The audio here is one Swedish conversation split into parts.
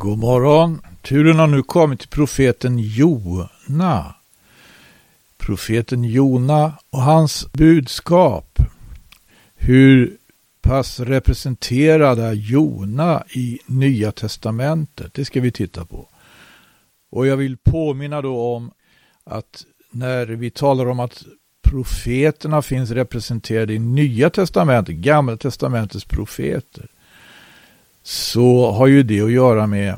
God morgon. Turen har nu kommit till profeten Jona. Profeten Jona och hans budskap. Hur pass representerad är Jona i Nya Testamentet? Det ska vi titta på. Och jag vill påminna då om att när vi talar om att profeterna finns representerade i Nya Testamentet, Gamla Testamentets profeter, så har ju det att göra med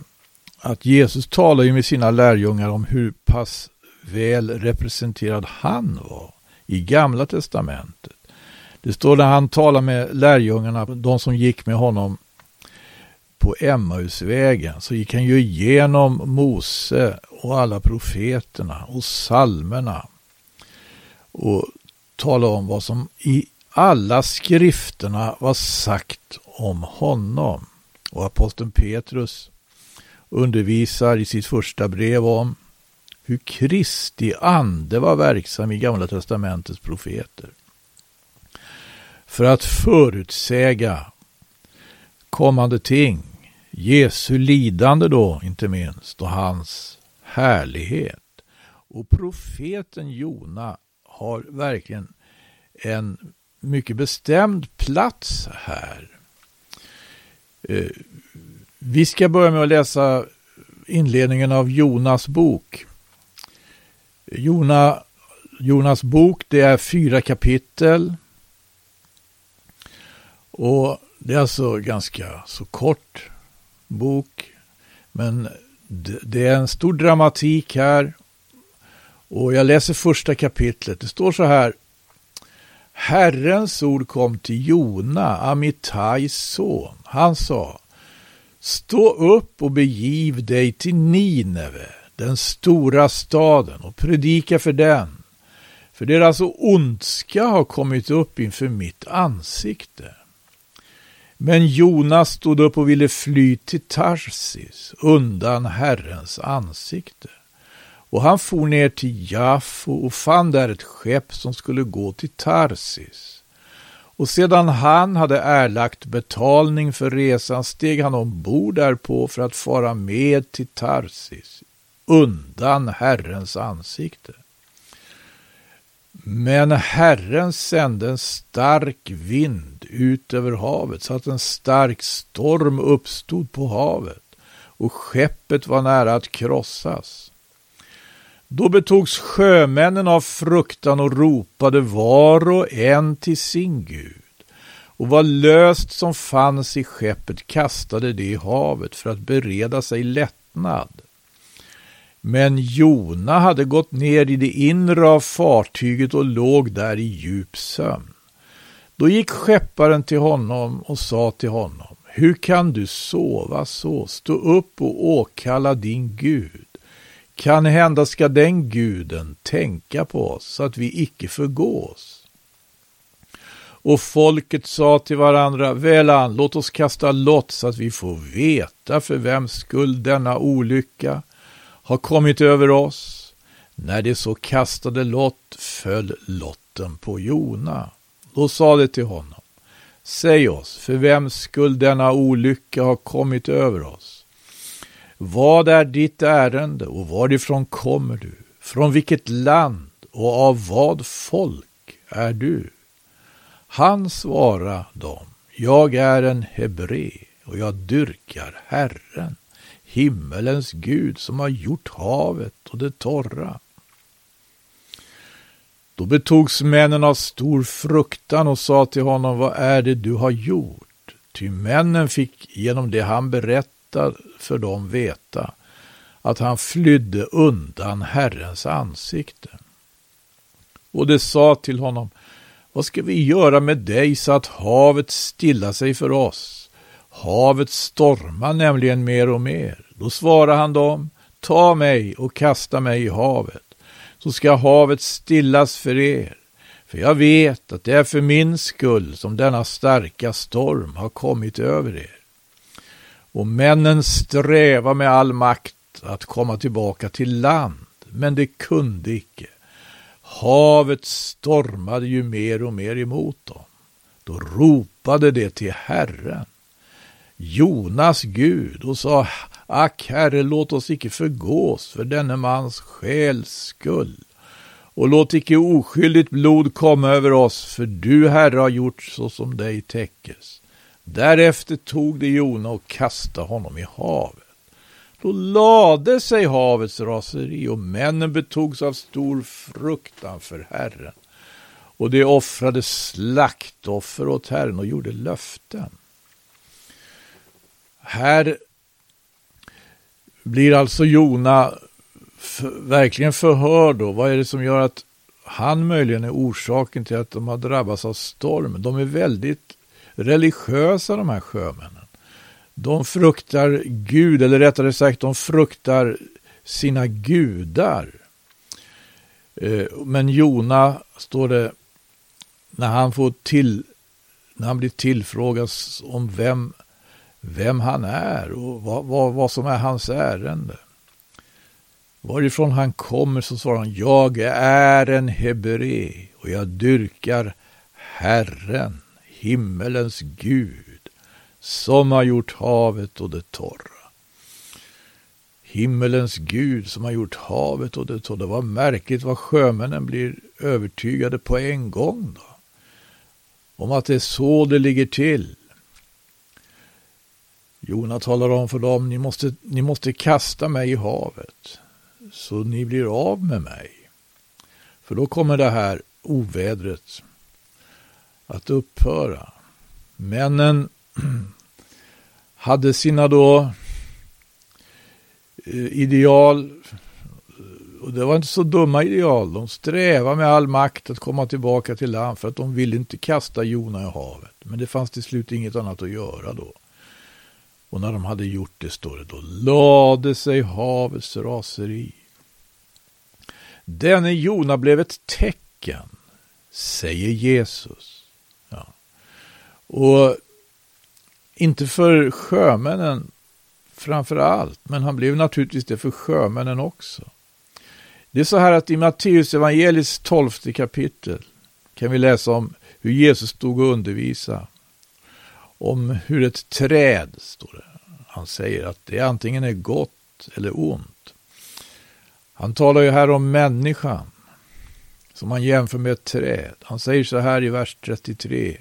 att Jesus talar ju med sina lärjungar om hur pass väl representerad han var i Gamla Testamentet. Det står när han talar med lärjungarna, de som gick med honom på Emmausvägen, så gick han ju igenom Mose och alla profeterna och salmerna och talade om vad som i alla skrifterna var sagt om honom. Och aposteln Petrus undervisar i sitt första brev om hur Kristi ande var verksam i Gamla testamentets profeter. För att förutsäga kommande ting, Jesu lidande då inte minst och hans härlighet. Och profeten Jona har verkligen en mycket bestämd plats här. Eh, vi ska börja med att läsa inledningen av Jonas bok. Jona, Jonas bok, det är fyra kapitel. Och det är alltså ganska så kort bok. Men det är en stor dramatik här. Och jag läser första kapitlet. Det står så här. Herrens ord kom till Jona, Amitajs son. Han sa, stå upp och begiv dig till Nineve, den stora staden, och predika för den. För deras ondska har kommit upp inför mitt ansikte. Men Jonas stod upp och ville fly till Tarsis undan Herrens ansikte. Och han for ner till Jaffo och fann där ett skepp som skulle gå till Tarsis. Och sedan han hade erlagt betalning för resan steg han ombord därpå för att fara med till Tarsis, undan Herrens ansikte. Men Herren sände en stark vind ut över havet så att en stark storm uppstod på havet och skeppet var nära att krossas. Då betogs sjömännen av fruktan och ropade var och en till sin Gud. Och vad löst som fanns i skeppet kastade det i havet för att bereda sig lättnad. Men Jona hade gått ner i det inre av fartyget och låg där i djup sömn. Då gick skepparen till honom och sa till honom, hur kan du sova så? Stå upp och åkalla din Gud. Kan hända ska den guden tänka på oss så att vi icke förgås. Och folket sa till varandra, välan, låt oss kasta lott så att vi får veta för vems skull denna olycka har kommit över oss. När de så kastade lott föll lotten på Jona. Då sa de till honom, säg oss, för vems skull denna olycka har kommit över oss. Vad är ditt ärende och varifrån kommer du? Från vilket land och av vad folk är du? Han svarade dem, jag är en hebre och jag dyrkar Herren, himmelens Gud som har gjort havet och det torra. Då betogs männen av stor fruktan och sa till honom, vad är det du har gjort? Ty männen fick genom det han berättade berätta för dem veta att han flydde undan Herrens ansikte. Och det sa till honom, vad ska vi göra med dig så att havet stillar sig för oss? Havet stormar nämligen mer och mer. Då svarade han dem, ta mig och kasta mig i havet, så ska havet stillas för er. För jag vet att det är för min skull som denna starka storm har kommit över er. Och männen sträva med all makt att komma tillbaka till land, men det kunde icke. Havet stormade ju mer och mer emot dem. Då ropade det till Herren, Jonas Gud, och sa Ack, Herre, låt oss icke förgås för denne mans själs skull. Och låt icke oskyldigt blod komma över oss, för du, Herre, har gjort så som dig täckes. Därefter tog de Jona och kastade honom i havet. Då lade sig havets raseri och männen betogs av stor fruktan för Herren. Och de offrade slaktoffer åt Herren och gjorde löften. Här blir alltså Jona för, verkligen förhörd då. Vad är det som gör att han möjligen är orsaken till att de har drabbats av storm? De är väldigt religiösa de här sjömännen. De fruktar Gud, eller rättare sagt de fruktar sina gudar. Eh, men Jona, står det, när han, får till, när han blir tillfrågad om vem, vem han är och vad, vad, vad som är hans ärende. Varifrån han kommer så svarar han, jag är en hebré och jag dyrkar Herren, himmelens Gud som har gjort havet och det torra. Himmelens Gud som har gjort havet och det torra. Det var märkligt vad sjömännen blir övertygade på en gång då. Om att det är så det ligger till. Jona talar om för dem, ni måste, ni måste kasta mig i havet så ni blir av med mig. För då kommer det här ovädret att upphöra. Männen hade sina då eh, ideal, och det var inte så dumma ideal. De strävade med all makt att komma tillbaka till land för att de ville inte kasta Jona i havet. Men det fanns till slut inget annat att göra då. Och när de hade gjort det, står det, då lade sig havets raseri. Denne Jona blev ett tecken, säger Jesus. Och inte för sjömännen framför allt, men han blev naturligtvis det för sjömännen också. Det är så här att i Matteus evangelis tolfte kapitel kan vi läsa om hur Jesus stod och undervisade. Om hur ett träd, står det. Han säger att det antingen är gott eller ont. Han talar ju här om människan som han jämför med ett träd. Han säger så här i vers 33.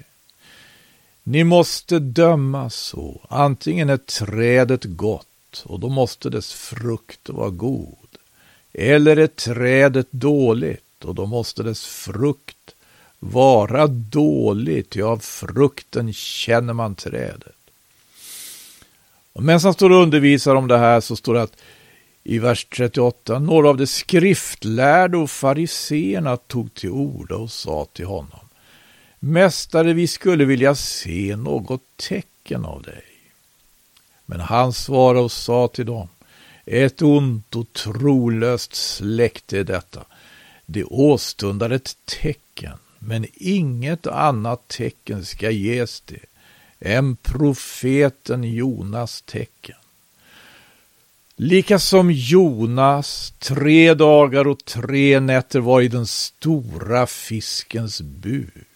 Ni måste döma så. Antingen är trädet gott och då måste dess frukt vara god. Eller är trädet dåligt och då måste dess frukt vara dåligt. Ja, av frukten känner man trädet. Och medan han står och undervisar om det här så står det att i vers 38, några av de skriftlärda och fariseerna tog till orda och sa till honom Mästare, vi skulle vilja se något tecken av dig. Men han svarade och sa till dem, ett ont och trolöst släkte är detta. Det åstundar ett tecken, men inget annat tecken ska ges det än profeten Jonas tecken. Lika som Jonas tre dagar och tre nätter var i den stora fiskens buk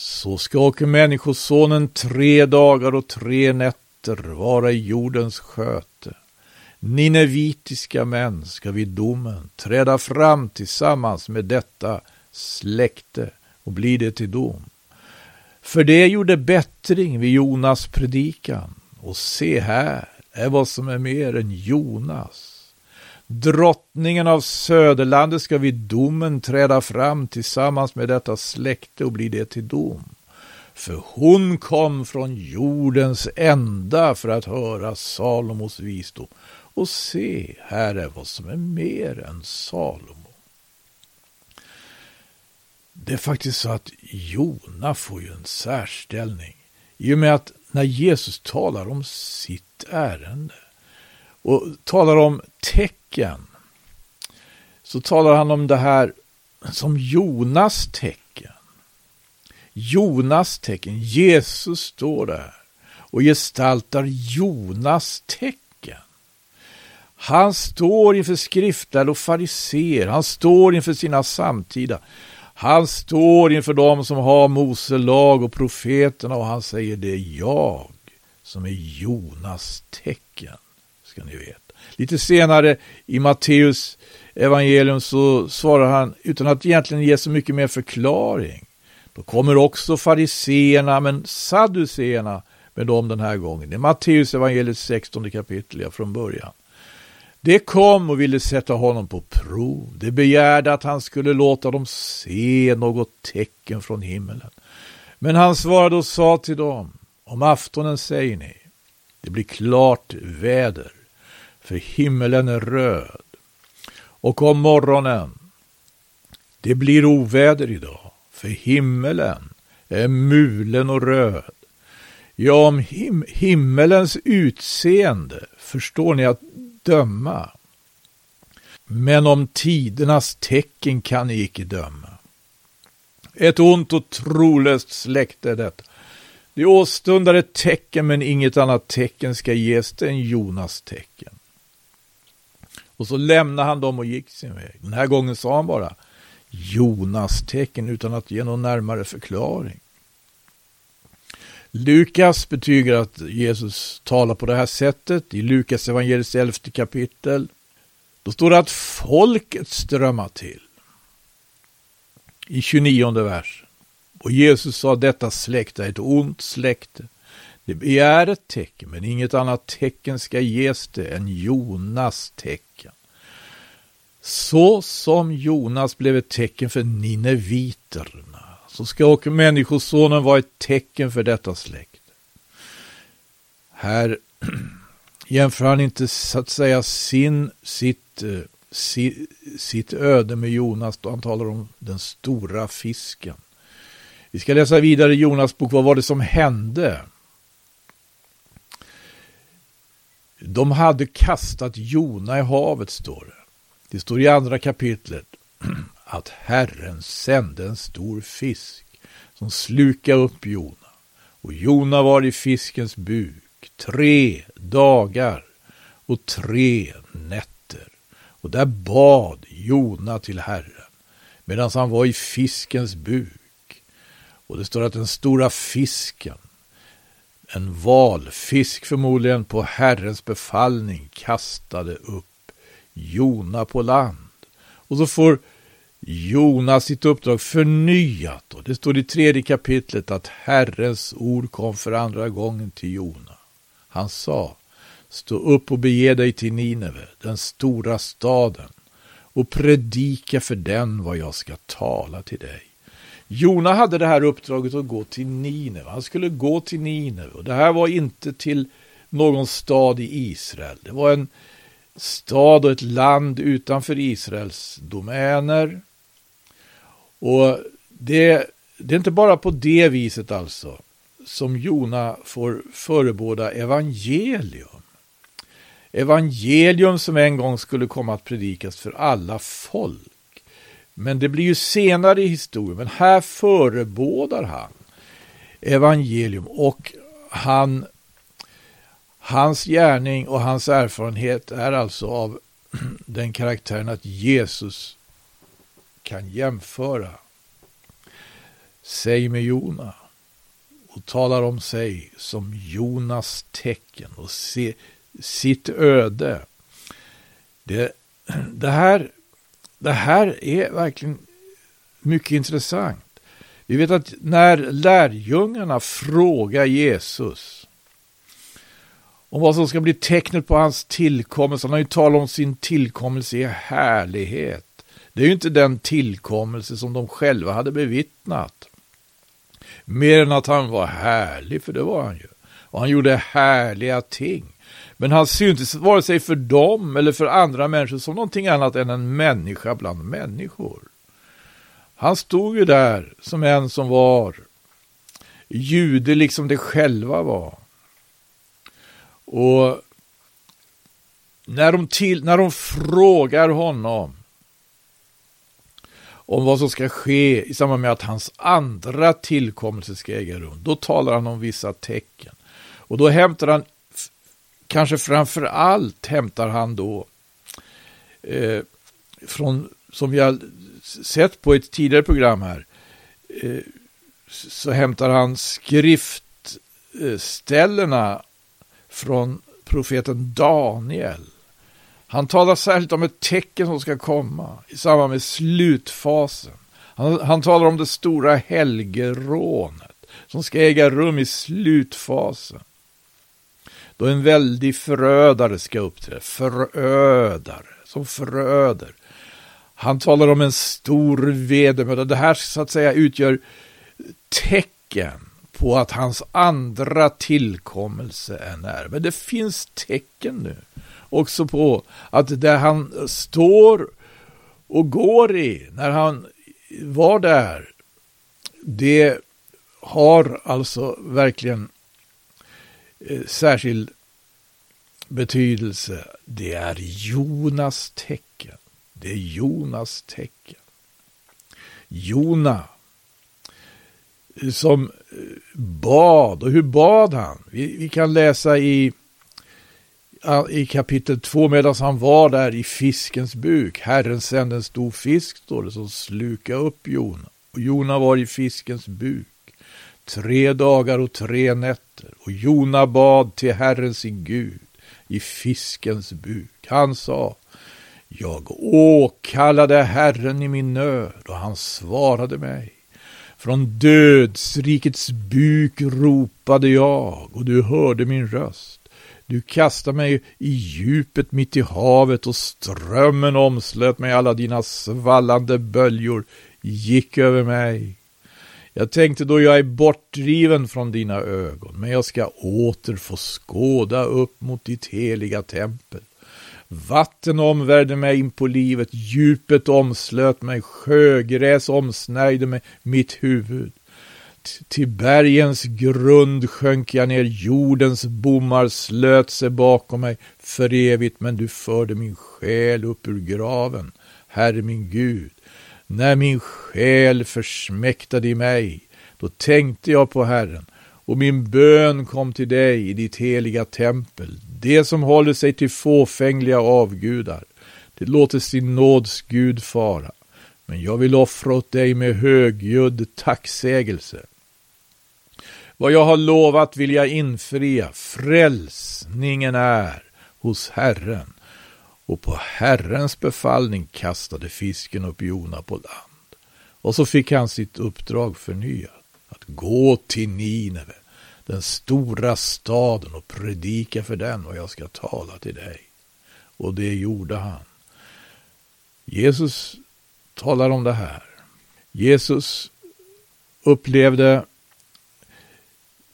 så ska också Människosonen tre dagar och tre nätter vara i jordens sköte. Ninevitiska män ska vid domen träda fram tillsammans med detta släkte och bli det till dom. För det gjorde bättring vid Jonas predikan och se här är vad som är mer än Jonas. Drottningen av Söderlandet ska vid domen träda fram tillsammans med detta släkte och bli det till dom. För hon kom från jordens ända för att höra Salomos visdom. Och se, här är vad som är mer än Salomo. Det är faktiskt så att Jona får ju en särställning i och med att när Jesus talar om sitt ärende och talar om tecken så talar han om det här som Jonas tecken. Jonas tecken. Jesus står där och gestaltar Jonas tecken. Han står inför skriftlärda och fariser. Han står inför sina samtida. Han står inför dem som har Mose lag och profeterna och han säger det är jag som är Jonas tecken ska ni veta. Lite senare i Matteus evangelium så svarar han utan att egentligen ge så mycket mer förklaring. Då kommer också fariseerna, men sadduceerna med dem den här gången. Det är Matteus evangeliet 16 kapitel ja, från början. Det kom och ville sätta honom på prov. Det begärde att han skulle låta dem se något tecken från himmelen. Men han svarade och sa till dem, om aftonen säger ni, det blir klart väder, för himmelen är röd. Och om morgonen, det blir oväder idag, för himmelen är mulen och röd. Ja, om him himmelens utseende förstår ni att döma. Men om tidernas tecken kan ni icke döma. Ett ont och trolöst släkte är detta. Det åstundar ett tecken, men inget annat tecken ska ges det än Jonas tecken. Och så lämnade han dem och gick sin väg. Den här gången sa han bara Jonas tecken utan att ge någon närmare förklaring. Lukas betygar att Jesus talar på det här sättet i Lukas evangelis elfte kapitel. Då står det att folket strömmar till. I 29 vers. Och Jesus sa detta släkte är ett ont släkte. Det begär ett tecken, men inget annat tecken ska ges det än Jonas tecken. Så som Jonas blev ett tecken för nineviterna, så ska också Människosonen vara ett tecken för detta släkte. Här jämför han inte så att säga sin, sitt, eh, si, sitt öde med Jonas då han talar om den stora fisken. Vi ska läsa vidare i Jonas bok. Vad var det som hände? De hade kastat Jona i havet, står det. Det står i andra kapitlet att Herren sände en stor fisk som slukade upp Jona. Och Jona var i fiskens buk tre dagar och tre nätter. Och där bad Jona till Herren medan han var i fiskens buk. Och det står att den stora fisken, en valfisk förmodligen på Herrens befallning, kastade upp Jona på land. Och så får Jona sitt uppdrag förnyat. Och det står i tredje kapitlet att Herrens ord kom för andra gången till Jona. Han sa, stå upp och bege dig till Nineve, den stora staden, och predika för den vad jag ska tala till dig. Jona hade det här uppdraget att gå till Nineve. Han skulle gå till Nineve. Och det här var inte till någon stad i Israel. Det var en stad och ett land utanför Israels domäner. Och det, det är inte bara på det viset alltså som Jona får förebåda evangelium. Evangelium som en gång skulle komma att predikas för alla folk. Men det blir ju senare i historien. Men här förebådar han evangelium och han, hans gärning och hans erfarenhet är alltså av den karaktären att Jesus kan jämföra sig med Jona och talar om sig som Jonas tecken och se, sitt öde. Det, det, här, det här är verkligen mycket intressant. Vi vet att när lärjungarna frågar Jesus om vad som ska bli tecknet på hans tillkommelse, han har ju talat om sin tillkommelse i härlighet. Det är ju inte den tillkommelse som de själva hade bevittnat. Mer än att han var härlig, för det var han ju. Och han gjorde härliga ting. Men han syntes vare sig för dem eller för andra människor som någonting annat än en människa bland människor. Han stod ju där som en som var jude liksom de själva var. Och när de, till, när de frågar honom om vad som ska ske i samband med att hans andra tillkommelse ska äga rum. Då talar han om vissa tecken. Och då hämtar han, kanske framför allt hämtar han då eh, från, som vi har sett på ett tidigare program här, eh, så hämtar han skriftställena eh, från profeten Daniel. Han talar särskilt om ett tecken som ska komma i samband med slutfasen. Han, han talar om det stora helgerånet som ska äga rum i slutfasen. Då en väldig förödare ska uppträda. Förödare, som föröder. Han talar om en stor vedermöda. Det här så att säga utgör tecken på att hans andra tillkommelse är nära. Men det finns tecken nu också på att det han står och går i när han var där, det har alltså verkligen Eh, särskild betydelse. Det är Jonas tecken. Det är Jonas tecken. Jona eh, som eh, bad. Och hur bad han? Vi, vi kan läsa i, i kapitel 2 medan han var där i fiskens buk. Herren sände en stor fisk, står det, som slukade upp Jona. Och Jona var i fiskens buk tre dagar och tre nätter. Och Jona bad till Herren sin Gud i fiskens buk. Han sa, jag åkallade Herren i min nöd och han svarade mig. Från dödsrikets buk ropade jag och du hörde min röst. Du kastade mig i djupet mitt i havet och strömmen omslöt mig. Alla dina svallande böljor gick över mig. Jag tänkte då jag är bortdriven från dina ögon, men jag ska åter få skåda upp mot ditt heliga tempel. Vatten omvärde mig in på livet, djupet omslöt mig, sjögräs omsnärjde mig, mitt huvud. Till bergens grund sjönk jag ner, jordens bommar slöt sig bakom mig för evigt, men du förde min själ upp ur graven, Herre min Gud. När min själ försmäktade i mig, då tänkte jag på Herren, och min bön kom till dig i ditt heliga tempel. Det som håller sig till fåfängliga avgudar, det låter sin nåds Gud fara. Men jag vill offra åt dig med högljudd tacksägelse. Vad jag har lovat vill jag infria. Frälsningen är hos Herren. Och på Herrens befallning kastade fisken upp Jona på land. Och så fick han sitt uppdrag förnyat. Att gå till Nineve den stora staden och predika för den och jag ska tala till dig. Och det gjorde han. Jesus talar om det här. Jesus upplevde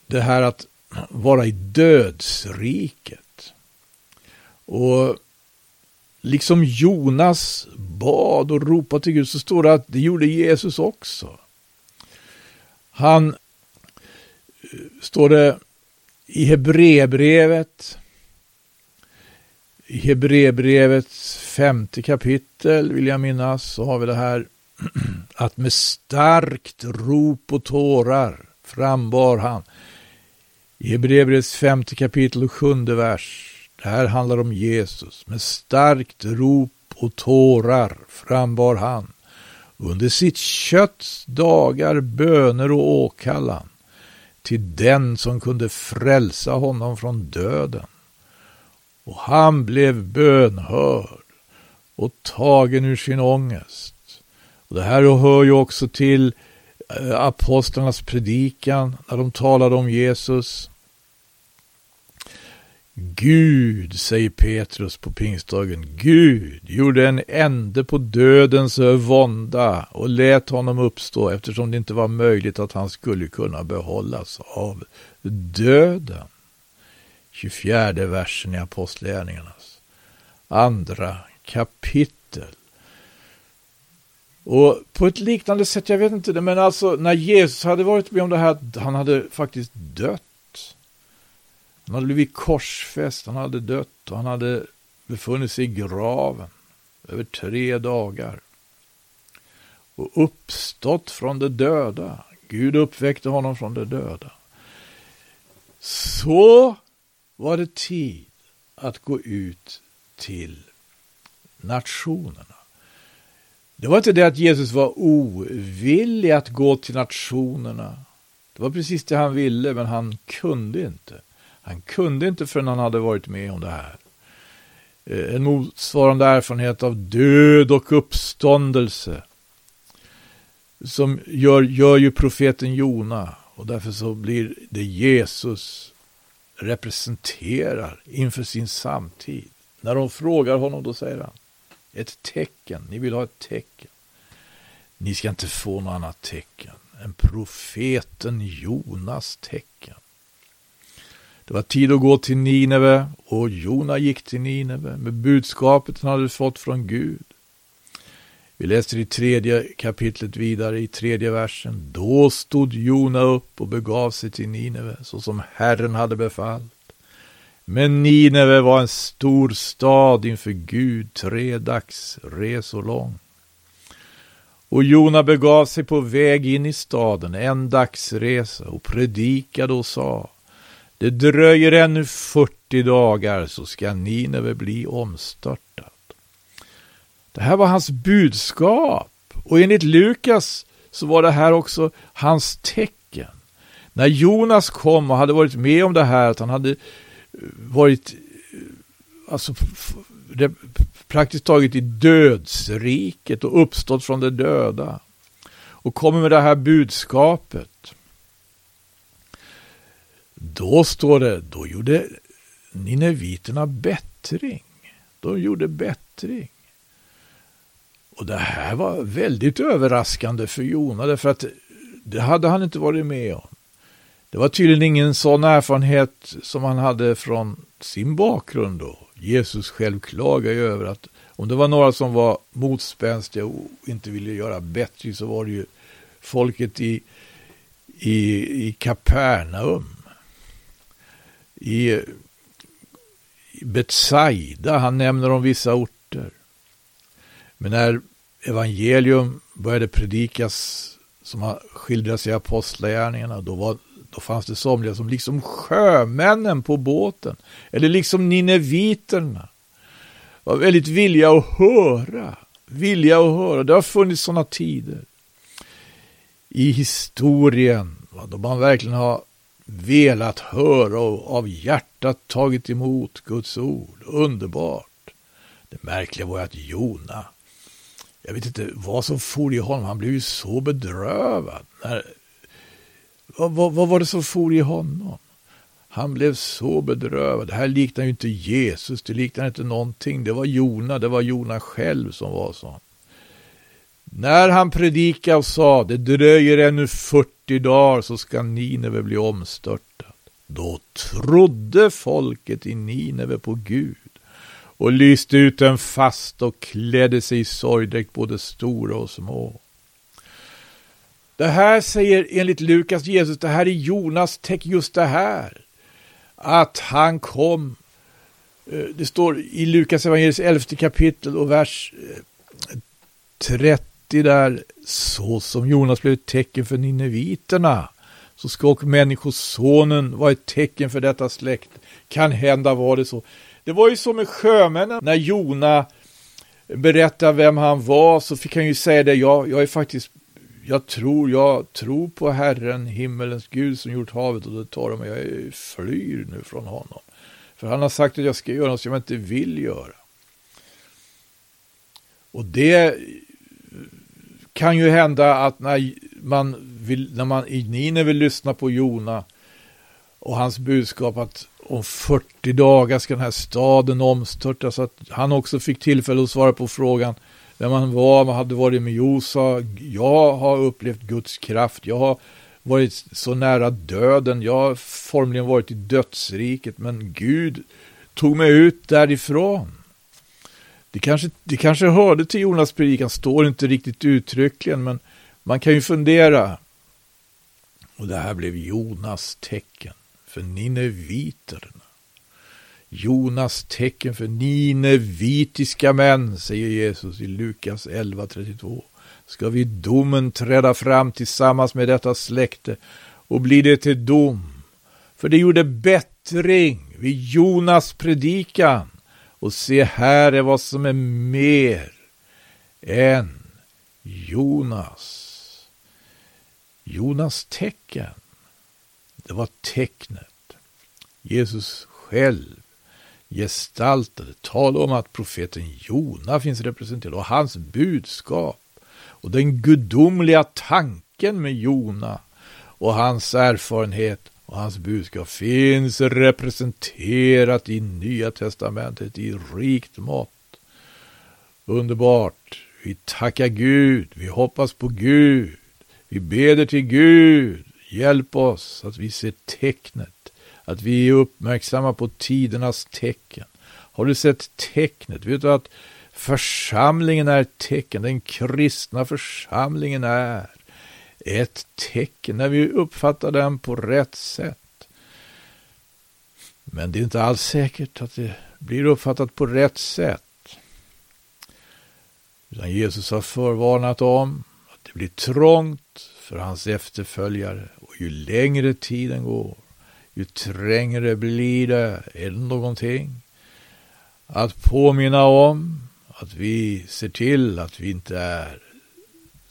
det här att vara i dödsriket. Och liksom Jonas bad och ropade till Gud så står det att det gjorde Jesus också. Han eh, står det i Hebreerbrevet, i Hebreerbrevets femte kapitel vill jag minnas, så har vi det här att med starkt rop och tårar frambar han. I Hebreerbrevets femte kapitel och sjunde vers, det här handlar om Jesus, med starkt rop och tårar frambar han under sitt kötts dagar böner och åkallan till den som kunde frälsa honom från döden. Och han blev bönhörd och tagen ur sin ångest. Och det här hör ju också till eh, apostlarnas predikan när de talade om Jesus. Gud, säger Petrus på pingstdagen, Gud gjorde en ände på dödens vånda och lät honom uppstå eftersom det inte var möjligt att han skulle kunna behållas av döden. 24 versen i Apostlagärningarnas andra kapitel. Och på ett liknande sätt, jag vet inte det, men alltså när Jesus hade varit med om det här, han hade faktiskt dött han hade blivit korsfäst, han hade dött och han hade befunnit sig i graven över tre dagar. Och uppstått från de döda. Gud uppväckte honom från de döda. Så var det tid att gå ut till nationerna. Det var inte det att Jesus var ovillig att gå till nationerna. Det var precis det han ville, men han kunde inte. Han kunde inte förrän han hade varit med om det här. Eh, en motsvarande erfarenhet av död och uppståndelse. Som gör, gör ju profeten Jona. Och därför så blir det Jesus representerar inför sin samtid. När de frågar honom då säger han ett tecken, ni vill ha ett tecken. Ni ska inte få något annat tecken än profeten Jonas tecken. Det var tid att gå till Nineve och Jona gick till Nineve med budskapet han hade fått från Gud. Vi läser i tredje kapitlet vidare i tredje versen. Då stod Jona upp och begav sig till Nineve så som Herren hade befallt. Men Nineve var en stor stad inför Gud, tre dags resor lång. Och Jona begav sig på väg in i staden, en dagsresa, och predikade och sa det dröjer ännu 40 dagar så ska Nineve bli omstörtat. Det här var hans budskap. Och enligt Lukas så var det här också hans tecken. När Jonas kom och hade varit med om det här, att han hade eh, varit eh, alltså, praktiskt taget i dödsriket och uppstått från de döda. Och kommer med det här budskapet. Då står det, då gjorde nineviterna bättring. De gjorde bättring. Och det här var väldigt överraskande för Jona, därför att det hade han inte varit med om. Det var tydligen ingen sån erfarenhet som han hade från sin bakgrund då. Jesus själv klagar ju över att om det var några som var motspänstiga och inte ville göra bättre så var det ju folket i, i, i Kapernaum. I, Betsaida, han nämner om vissa orter. Men när evangelium började predikas som skildras i apostlagärningarna, då var då fanns det somliga som liksom sjömännen på båten, eller liksom nineviterna, var väldigt villiga att höra. Villiga att höra. Det har funnits sådana tider i historien då man verkligen har velat höra och av hjärtat tagit emot Guds ord. Underbart. Det märkliga var att Jona, jag vet inte vad som for i honom, han blev ju så bedrövad när vad, vad, vad var det som for i honom? Han blev så bedrövad. Det här liknar ju inte Jesus, det liknar inte någonting. Det var Jona, det var Jona själv som var sån. När han predikade och sa, det dröjer ännu 40 dagar så ska Nineve bli omstörtad. Då trodde folket i Nineve på Gud och lyste ut en fast och klädde sig i sorgdräkt både stora och små. Det här säger enligt Lukas Jesus, det här är Jonas tecken, just det här. Att han kom, eh, det står i Lukas evangeliets elfte kapitel och vers eh, 30 eh, där, så som Jonas blev ett tecken för nineviterna, så ska och människosonen vara ett tecken för detta släkt. Kan hända var det så. Det var ju så med sjömännen, när Jona berättade vem han var så fick han ju säga det, jag, jag är faktiskt jag tror, jag tror på Herren, himmelens Gud som gjort havet och det tar mig. Jag flyr nu från honom. För han har sagt att jag ska göra något som jag inte vill göra. Och det kan ju hända att när man, vill, när man i Nine vill lyssna på Jona och hans budskap att om 40 dagar ska den här staden omstörtas, så att han också fick tillfälle att svara på frågan vem han var, vad hade varit med Josa. Jag har upplevt Guds kraft. Jag har varit så nära döden. Jag har formligen varit i dödsriket. Men Gud tog mig ut därifrån. Det kanske, det kanske hörde till Jonas predikan, står inte riktigt uttryckligen, men man kan ju fundera. Och det här blev Jonas tecken för nineviterna. Jonas tecken för ninevitiska män, säger Jesus i Lukas 11.32. Ska vi domen träda fram tillsammans med detta släkte och bli det till dom. För det gjorde bättring vid Jonas predikan. Och se här är vad som är mer än Jonas. Jonas tecken. Det var tecknet Jesus själv gestaltade, talade om att profeten Jona finns representerad och hans budskap och den gudomliga tanken med Jona och hans erfarenhet och hans budskap finns representerat i Nya Testamentet i rikt mått. Underbart. Vi tackar Gud, vi hoppas på Gud, vi beder till Gud. Hjälp oss att vi ser tecknet, att vi är uppmärksamma på tidernas tecken. Har du sett tecknet? Vet du att församlingen är ett tecken, den kristna församlingen är ett tecken när vi uppfattar den på rätt sätt. Men det är inte alls säkert att det blir uppfattat på rätt sätt. Utan Jesus har förvarnat om att det blir trångt för hans efterföljare och ju längre tiden går, ju trängre blir det. Är det någonting att påminna om att vi ser till att vi inte är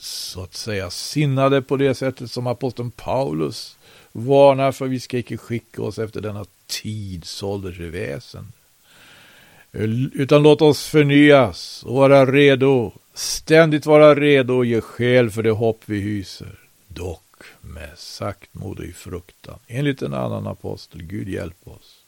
så att säga sinnade på det sättet som aposteln Paulus varnar för vi ska icke skicka oss efter denna tidsålders väsen. Utan låt oss förnyas och vara redo, ständigt vara redo och ge skäl för det hopp vi hyser. Dock med saktmod och i fruktan, enligt en annan apostel. Gud hjälp oss.